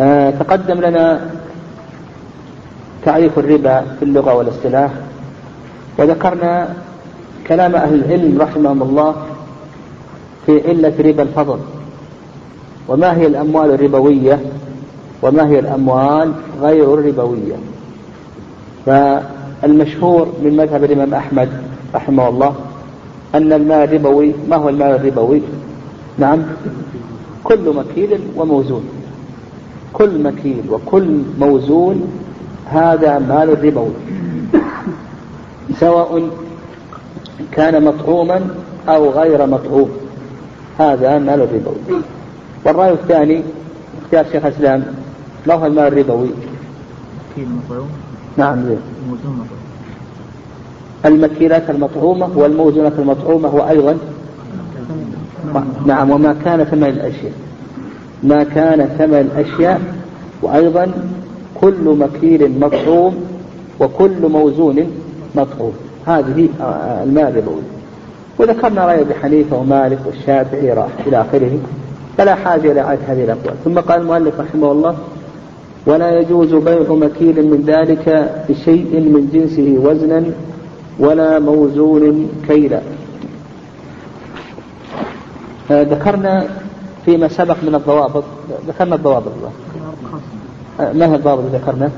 آه تقدم لنا تعريف الربا في اللغة والاصطلاح. وذكرنا كلام أهل العلم رحمهم الله في علة ربا الفضل. وما هي الأموال الربوية؟ وما هي الأموال غير الربوية؟ فالمشهور من مذهب الإمام أحمد رحمه الله أن المال الربوي ما هو المال الربوي؟ نعم كل مكيل وموزون. كل مكيل وكل موزون هذا مال ربوي سواء كان مطعوما أو غير مطعوم هذا مال ربوي والرأي الثاني اختيار شيخ الإسلام ما هو المال الربوي؟ نعم. زين المكيلات المطعومة والموزونات المطعومة وأيضا نعم وما كان ثمن الأشياء. ما كان ثمن الأشياء وأيضا كل مكيل مطعوم وكل موزون مطعوم. هذه المال الربوي وذكرنا رأي أبي حنيفة ومالك والشافعي راح إلى آخره. فلا حاجة إلى هذه الأقوال. ثم قال المؤلف رحمه الله ولا يجوز بيع مكيل من ذلك بشيء من جنسه وزنا ولا موزون كيلا. آه، ذكرنا فيما سبق من الضوابط. ذكرنا الضوابط ما هي الضوابط اللي ذكرنا؟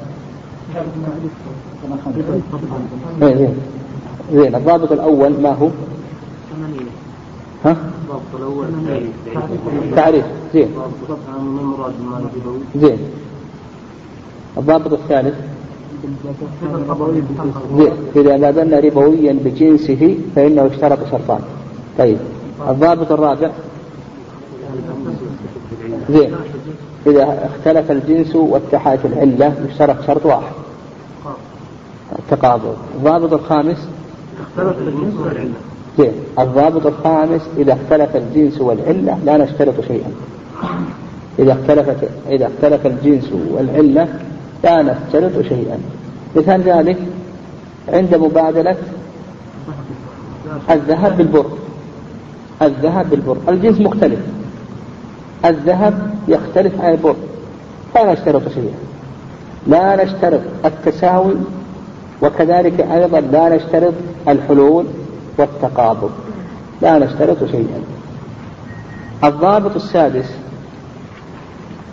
زين زين زين الضابط الأول ما هو؟ ها؟ الضابط الأول تعريف زين. زين. الضابط الثالث؟ إذا لازلنا ربويا بجنسه فإنه اشترط شرطان. طيب. الضابط الرابع؟ زين. إذا اختلف الجنس واتحدت العلة يشترط شرط واحد. التقابل. الضابط الخامس؟ اختلف الجنس والعلة. زين. الضابط الخامس إذا اختلف الجنس والعلة لا نشترط شيئا. إذا اختلفت إذا اختلف الجنس والعلة لا نشترط شيئا. مثال ذلك عند مبادلة الذهب بالبر. الذهب بالبر. الجنس مختلف. الذهب يختلف عن البر لا نشترط شيئا. لا نشترط التساوي وكذلك أيضا لا نشترط الحلول والتقابض. لا نشترط شيئا. الضابط السادس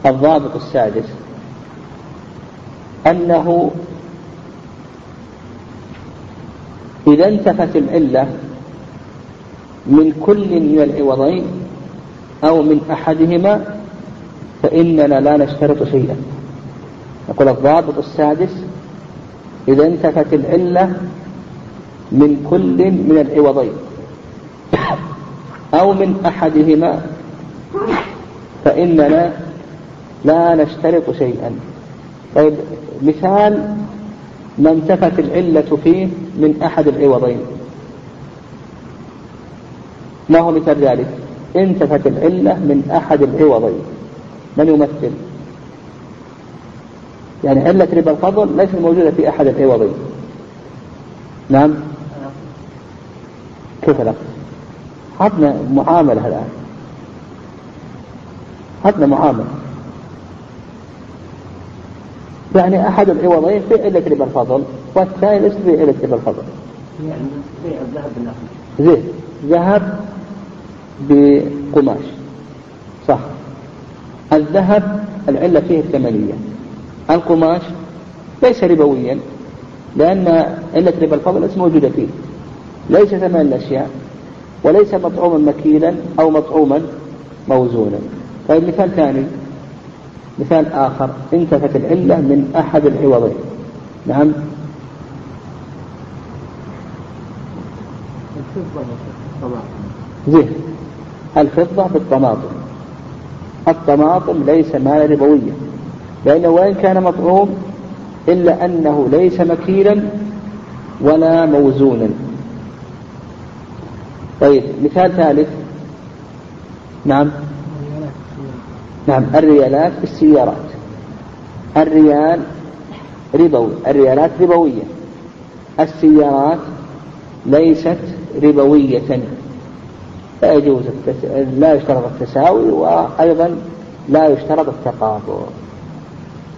الضابط السادس أنه إذا انتفت العلة من كل من العوضين أو من أحدهما فإننا لا نشترط شيئا. نقول الضابط السادس إذا انتفت العلة من كل من العوضين أو من أحدهما فإننا لا نشترط شيئا. طيب مثال ما انتفت العلة فيه من أحد العوضين. ما هو مثال ذلك؟ انتفت العلة من أحد العوضين. من يمثل؟ يعني علة ربا الفضل ليست موجودة في أحد العوضين. نعم؟ كيف لا؟ حطنا معاملة الآن. حطنا معاملة. يعني أحد العوضين في علة ربا الفضل والثاني ليس في علة ربا الفضل. يعني بيع الذهب بالنقد زين. ذهب بقماش. صح. الذهب العلة فيه الثمنية. القماش ليس ربويا لأن علة ربا الفضل ليس موجودة فيه. ليس ثمن الأشياء وليس مطعوما مكيلا أو مطعوما موزونا طيب مثال ثاني. مثال آخر. انتفت العلة من أحد العوضين نعم. زين. الفضة بالطماطم. الطماطم ليس مال ربويا لأنه وإن كان مطعوم إلا أنه ليس مكيلا ولا موزونا. طيب مثال ثالث. نعم. نعم الريالات في السيارات الريال ربوي الريالات ربوية. السيارات ليست ربوية. لا يجوز التس... لا يشترط التساوي وأيضا لا يشترط التقابل.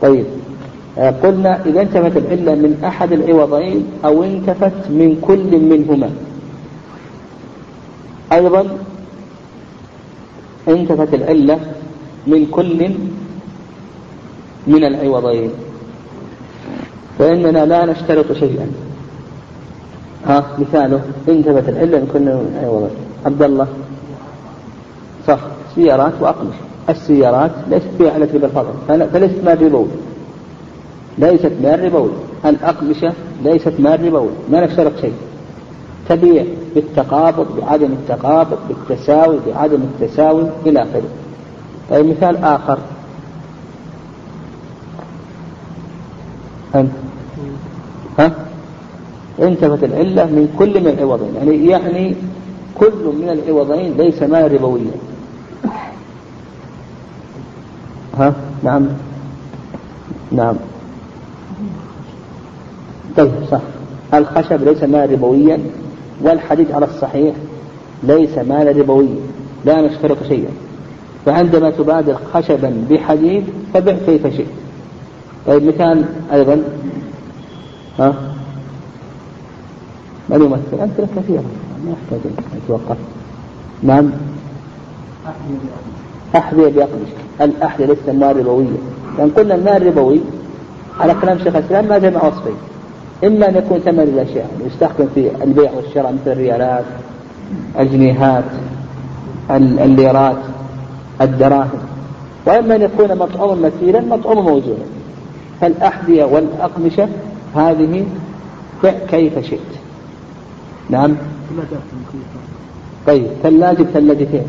طيب آه، قلنا إذا انتفت العلة من أحد العوضين أو انتفت من كل منهما. أيضا انتفت العلة من كل من العوضين. فإننا لا نشترط شيئا. ها مثاله انتبت العلة من كل من العوضين. عبد الله صح. سيارات وأقمشة السيارات ليست فيها علة ربا الفضل. فليست مال ربوي ليست مال ربوي الأقمشة ليست مال ربوي ما نشترط شيء. تبيع بالتقابض بعدم التقابض بالتساوي بعدم التساوي إلى آخره. طيب مثال آخر. أنت. ها؟ انتفت العلة من كل من العوضين. يعني يعني كل من العوضين ليس مال ربويا. ها؟ نعم. نعم. طيب صح. الخشب ليس مال ربويا والحديد على الصحيح ليس مال ربويا. لا نشترط شيئا. فعندما تبادل خشبا بحديد فبع كيف شئت. طيب مثال أيضا. ها؟ من يمثل أمثلة كثيرة. ما يحتاج يتوقف نعم. أحذية بأقمشة الأحذية ليست مال ربوية لأن قلنا المال الربوي على كلام شيخ الإسلام ما جمع وصفين. إما أن يكون ثمن الأشياء يستخدم في البيع والشراء مثل الريالات الجنيهات الليرات الدراهم. وإما أن يكون مطعوما مثيلا مطعوما موزونا فالأحذية والأقمشة هذه كيف شئت؟ نعم. طيب ثلاجة ثلاجتين.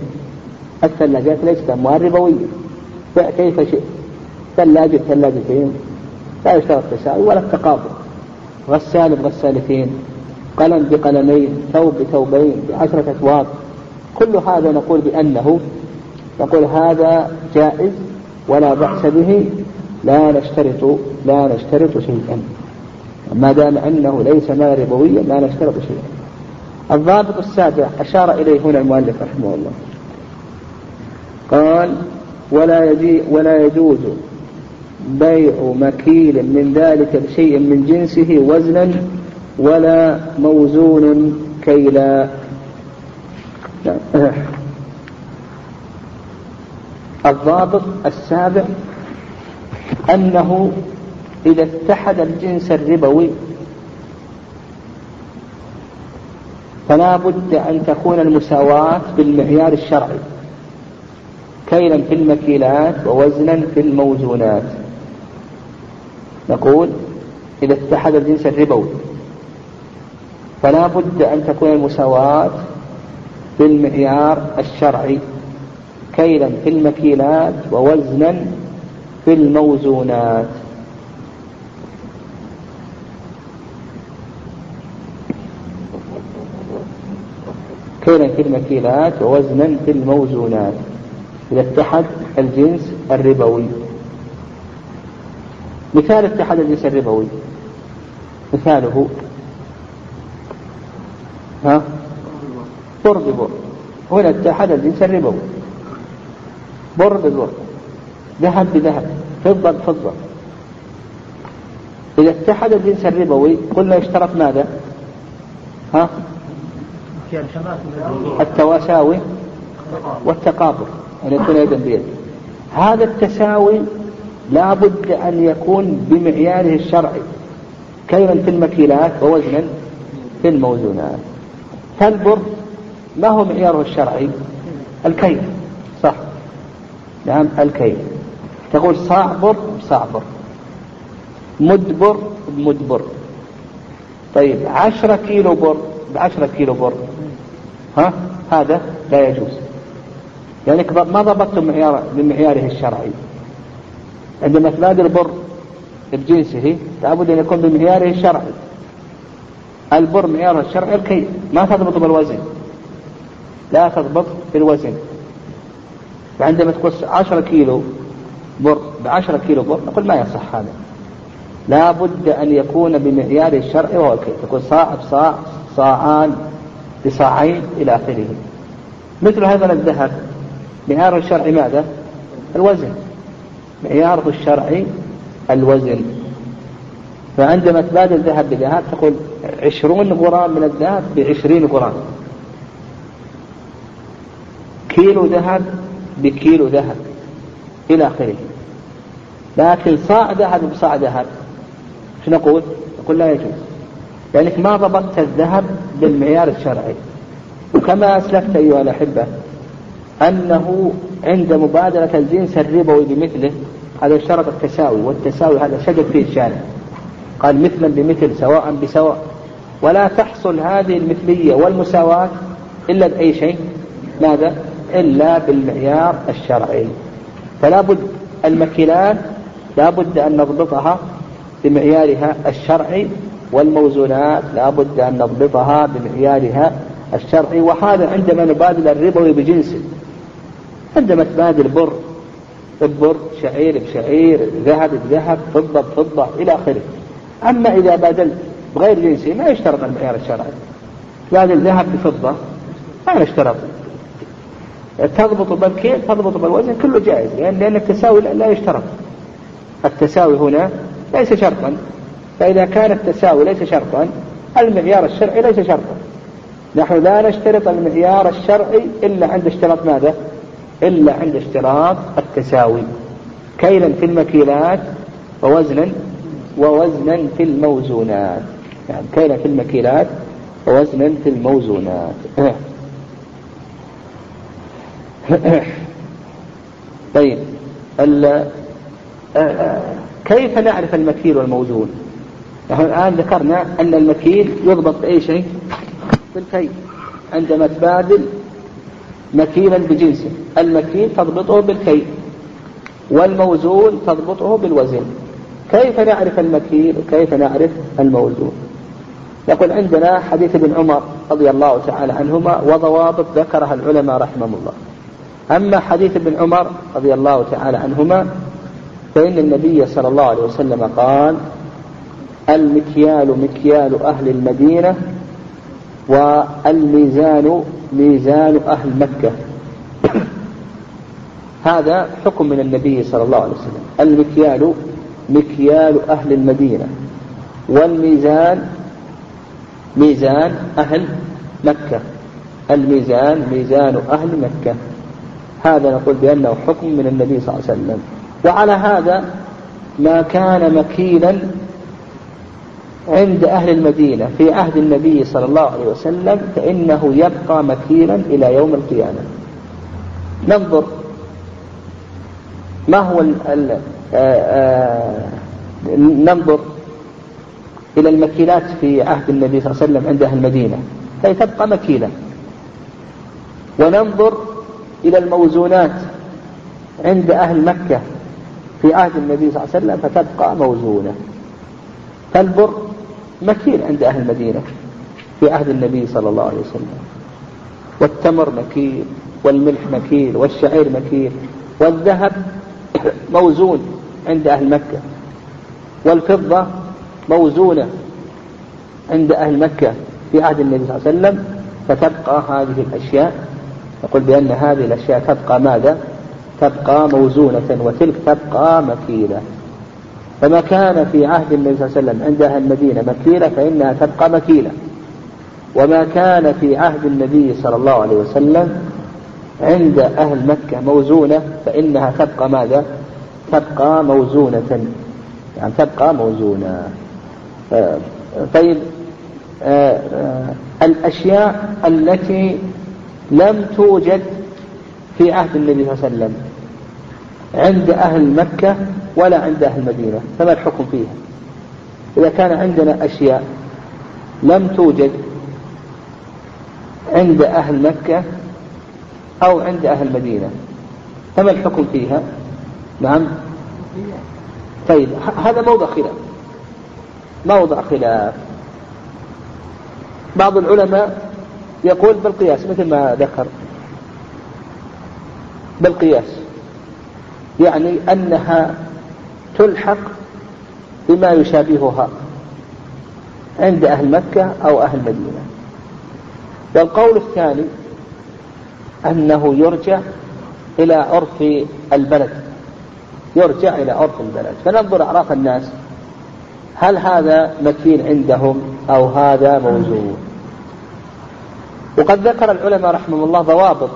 الثلاجات ليست أموال ربوية. كيف شئت. ثلاجة ثلاجتين لا يشترط التساوي ولا التقابل غسال بغسالتين قلم بقلمين ثوب بثوبين بعشرة أثواب. كل هذا نقول بأنه نقول هذا جائز ولا بأس به. لا نشترط لا نشترط شيئا. ما دام أنه ليس مال ربويا لا نشترط شيئا. الضابط السابع أشار إليه هنا المؤلف رحمه الله. قال ولا يجي ولا يجوز بيع مكيل من ذلك بشيء من جنسه وزنا ولا موزون كيلا. الضابط السابع أنه إذا اتحد الجنس الربوي فلا بد أن تكون المساواة بالمعيار الشرعي كيلا في المكيلات ووزنا في الموزونات. نقول إذا اتحد الجنس الربوي فلا بد أن تكون المساواة بالمعيار الشرعي كيلا في المكيلات ووزنا في الموزونات. كيلا في المكيلات ووزنا في الموزونات. إذا اتحد الجنس الربوي. مثال اتحاد الجنس الربوي. مثاله. ها؟ بر ببر هنا اتحد الجنس الربوي. بر ببر ذهب بذهب. فضة بفضة. إذا اتحد الجنس الربوي قلنا يشترط ماذا؟ ها؟ التواساوي والتقابل أن يكون يدا بيد. هذا التساوي لا بد أن يكون بمعياره الشرعي كيلا في المكيلات ووزنا في الموزونات. فالبر ما هو معياره الشرعي؟ الكيل صح؟ نعم الكيل. تقول صاع بر بصاع بر مدبر بمدبر. طيب عشرة كيلو بر بعشرة كيلو بر ها؟ هذا لا يجوز. يعني ما ضبطتم معيار بمعياره الشرعي. عندما تبادر البر بجنسه لابد أن يكون بمعياره الشرعي. البر معياره الشرعي الكي ما تضبط بالوزن. لا تضبط بالوزن. فعندما تقول 10 كيلو بر ب 10 كيلو بر نقول ما يصح هذا. لا بد أن يكون بمعيار الشرع وهو الكي تقول صاع بصاع صاعان بصاعين إلى آخره. مثل هذا الذهب. معيار الشرع ماذا؟ الوزن. معياره الشرعي الوزن. فعندما تبادل ذهب بذهب تقول عشرون غرام من الذهب بعشرين غرام. كيلو ذهب بكيلو ذهب إلى آخره. لكن صاع ذهب بصاع ذهب شو نقول؟ نقول لا يجوز. لأنك ما ضبطت الذهب بالمعيار الشرعي. وكما أسلفت أيها الأحبة أنه عند مبادلة الجنس الربوي بمثله هذا اشترط التساوي والتساوي هذا شدد فيه الشارع. قال مثلا بمثل سواء بسواء. ولا تحصل هذه المثلية والمساواة إلا بأي شيء. ماذا؟ إلا بالمعيار الشرعي. فلا بد المكيلات لا بد أن نضبطها بمعيارها الشرعي والموزونات لا بد أن نضبطها بمعيارها الشرعي. وهذا عندما نبادل الربوي بجنسه عندما تبادل بر ببر شعير بشعير ذهب بذهب فضة بفضة إلى آخره. أما إذا بادلت بغير جنسي ما يشترط المعيار الشرعي. بادل ذهب بفضة ما يشترط. تضبط بالكيل تضبط بالوزن كله جائز لأن التساوي لا يشترط. التساوي هنا ليس شرطا. فإذا كان التساوي ليس شرطا المعيار الشرعي ليس شرطا. نحن لا نشترط المعيار الشرعي إلا عند اشتراط ماذا؟ إلا عند اشتراط التساوي. كيلا في المكيلات ووزنا ووزنا في الموزونات. يعني كيلا في المكيلات ووزنا في الموزونات. طيب كيف نعرف المكيل والموزون؟ نحن الآن ذكرنا أن المكيل يضبط بأي شيء؟ بالكيل. عندما تبادل مكيلا بجنسه المكيل تضبطه بالكيل والموزون تضبطه بالوزن. كيف نعرف المكيل؟ وكيف نعرف الموزون؟ يقول عندنا حديث ابن عمر رضي الله تعالى عنهما وضوابط ذكرها العلماء رحمهم الله. أما حديث ابن عمر رضي الله تعالى عنهما فإن النبي صلى الله عليه وسلم قال المكيال مكيال أهل المدينة والميزان ميزان أهل مكة. هذا حكم من النبي صلى الله عليه وسلم. المكيال مكيال أهل المدينة والميزان ميزان أهل مكة. الميزان ميزان أهل مكة. هذا نقول بأنه حكم من النبي صلى الله عليه وسلم. وعلى هذا ما كان مكيلا عند أهل المدينة في عهد النبي صلى الله عليه وسلم فإنه يبقى مكيلا إلى يوم القيامة. ننظر ما هو ال ال آآ آآ ننظر إلى المكيلات في عهد النبي صلى الله عليه وسلم عند أهل المدينة. فهي تبقى مكيلة وننظر إلى الموزونات عند أهل مكة. في عهد النبي صلى الله عليه وسلم فتبقى موزونة. فالبر مكيل عند أهل المدينة في عهد النبي صلى الله عليه وسلم. والتمر مكيل والملح مكيل والشعير مكيل والذهب موزون عند أهل مكة. والفضة موزونة عند أهل مكة في عهد النبي صلى الله عليه وسلم. فتبقى هذه الأشياء. نقول بأن هذه الأشياء تبقى ماذا؟ تبقى موزونة وتلك تبقى مكيلة. فما كان في عهد النبي صلى الله عليه وسلم عند أهل المدينة مكيلة فإنها تبقى مكيلة. وما كان في عهد النبي صلى الله عليه وسلم عند أهل مكة موزونة فإنها تبقى ماذا؟ تبقى موزونة. يعني تبقى موزونة. طيب آه، آه، الأشياء التي لم توجد في عهد النبي صلى الله عليه وسلم. عند أهل مكة ولا عند أهل المدينة فما الحكم فيها؟ إذا كان عندنا أشياء لم توجد عند أهل مكة أو عند أهل المدينة فما الحكم فيها؟ نعم. طيب هذا موضع خلاف. موضع خلاف. بعض العلماء يقول بالقياس مثل ما ذكر. بالقياس. يعني أنها تلحق بما يشابهها عند أهل مكة أو أهل المدينة والقول الثاني أنه يرجع إلى عرف البلد يرجع إلى عرف البلد. فننظر أعراف الناس هل هذا مكين عندهم أو هذا موزون؟ وقد ذكر العلماء رحمهم الله ضوابط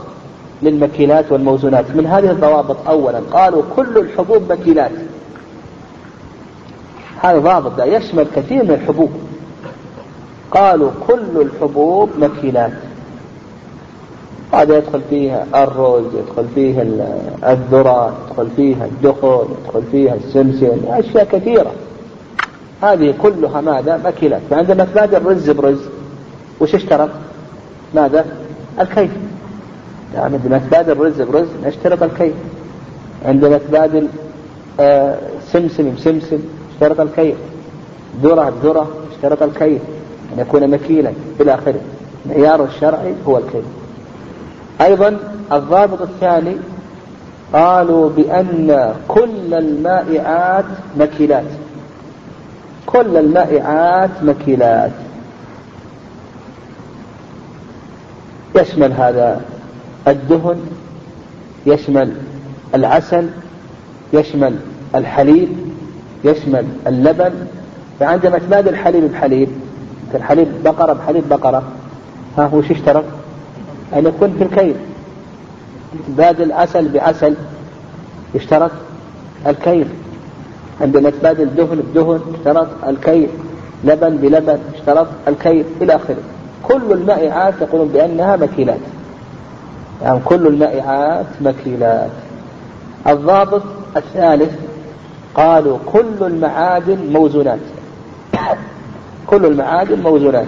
للمكيلات والموزونات. من هذه الضوابط أولا. قالوا كل الحبوب مكيلات هذا ضابط يشمل كثير من الحبوب. قالوا كل الحبوب مكيلات هذا يدخل فيها الرز يدخل فيها الذرة يدخل فيها الدخن يدخل فيها السمسم أشياء كثيرة. هذه كلها ماذا؟ مكيلات فعندما تبادل رز برز وش اشترط ماذا؟ الكيف يعني عندما تبادل رز برز نشترط الكيف عندما تبادل آه سمسم بسمسم اشترط الكيف. ذرة بذرة اشترط الكيف. أن يكون مكيلا إلى آخره. معيار الشرعي هو الكيف. أيضا الضابط الثاني قالوا بأن كل المائعات مكيلات. كل المائعات مكيلات. يشمل هذا الدهن يشمل العسل يشمل الحليب يشمل اللبن. فعندما تبادل الحليب بحليب الحليب بقرة بحليب بقرة ها هو شو اشترط أن يكون في الكيل. تبادل عسل بعسل يشترط الكيل. عندما تبادل دهن بدهن اشترط الكيل. لبن بلبن اشترط الكيل. إلى آخره. كل المائعات يقولون بأنها مكيلات يعني كل المائعات مكيلات. الضابط الثالث قالوا كل المعادن موزونات. كل المعادن موزونات.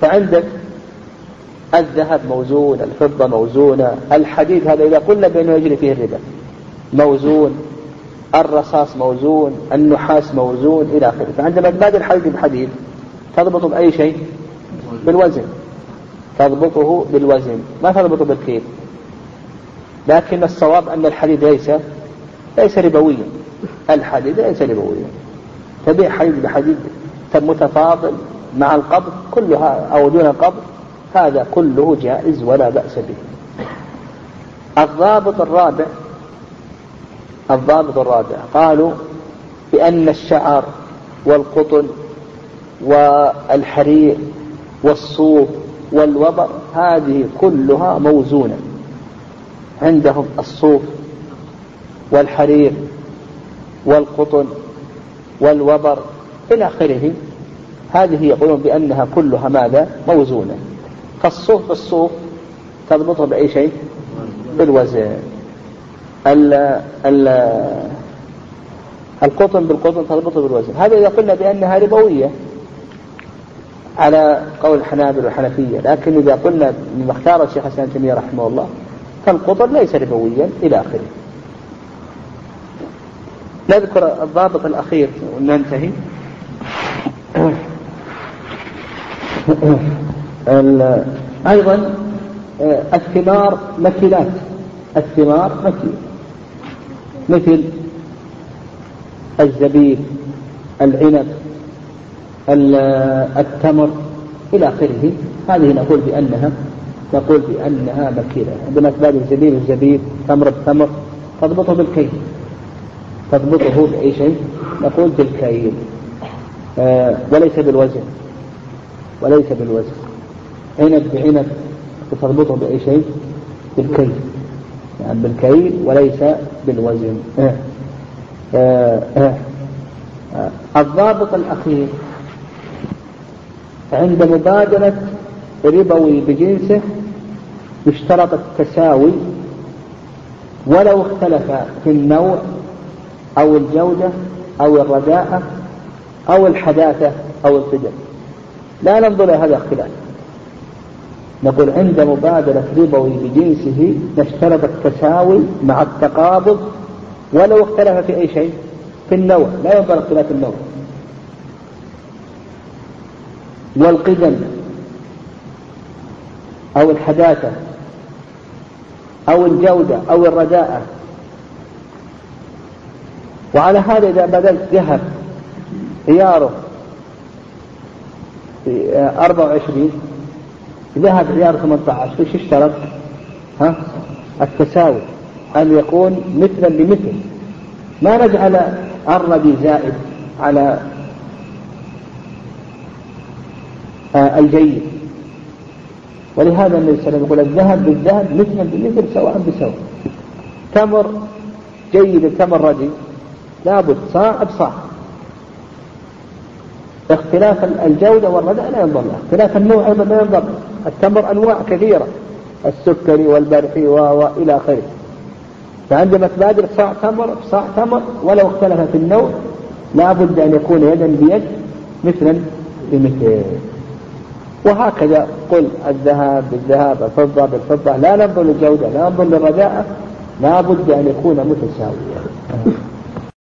فعندك الذهب موزون الفضة موزونة الحديد هذا إذا قلنا بأنه يجري فيه الربا. موزون الرصاص موزون النحاس موزون إلى آخره. فعندما تبادل الحديد بحديد تضبط بأي شيء؟ بالوزن. تضبطه بالوزن ما تضبطه بالكيل لكن الصواب أن الحديد ليس ليس ربويا. الحديد ليس ربويا. تبيع حديد بحديد متفاضل مع القبض كلها أو دون القبض هذا كله جائز ولا بأس به. الضابط الرابع الضابط الرابع قالوا بأن الشعر والقطن والحرير والصوف والوبر هذه كلها موزونة عندهم الصوف والحرير والقطن والوبر إلى آخره. هذه يقولون بأنها كلها ماذا؟ موزونة. فالصوف بالصوف تضبطه بأي شيء؟ بالوزن. ال ال القطن بالقطن تضبطه بالوزن. هذا إذا قلنا بأنها ربوية على قول الحنابل والحنفية. لكن إذا قلنا مما اختار الشيخ حسن تيمية رحمه الله فالقطن ليس ربويا إلى آخره. نذكر الضابط الأخير وننتهي. أيضا آه، الثمار مثلات. الثمار مثل. مثل الزبيب العنب التمر إلى آخره هذه نقول بأنها نقول بأنها مكيلة عندما تبادل الزبيب الزبيب تمر بتمر تضبطه بالكيل تضبطه بأي شيء نقول بالكيل آه وليس بالوزن وليس بالوزن عنب بعنب تربطه بأي شيء بالكيل يعني بالكيل وليس بالوزن. آه. آه. آه. الضابط الأخير عند مبادلة ربوي بجنسه يشترط التساوي ولو اختلف في النوع أو الجودة أو الرداءة أو الحداثة أو القدم لا ننظر إلى هذا اختلاف نقول عند مبادلة ربوي بجنسه نشترط التساوي مع التقابض ولو اختلف في أي شيء في النوع. لا ينظر اختلاف النوع. والقدم أو الحداثة أو الجودة أو الرداءة وعلى هذا إذا بدلت ذهب عياره 24 ذهب عيار 18 إيش اشترط؟ ها؟ التساوي أن يكون مثلا بمثل ما نجعل الردي زائد على آه، الجيد. ولهذا النبي صلى الله عليه وسلم يقول الذهب بالذهب مثلا بمثل سواء بسواء تمر جيد تمر ردي لابد صاع بصاع اختلاف الجودة والرداء لا ينظر له. اختلاف النوع أيضا لا ينظر التمر أنواع كثيرة. السكري والبرحي وإلى آخره. فعندما تبادر صاع تمر صاع تمر ولو اختلفت النوع لا بد أن يكون يدا بيد مثلا بمثل وهكذا قل الذهب بالذهب الفضة بالفضة لا ننظر للجودة لا ننظر للرداءة لا بد أن يكون متساويا.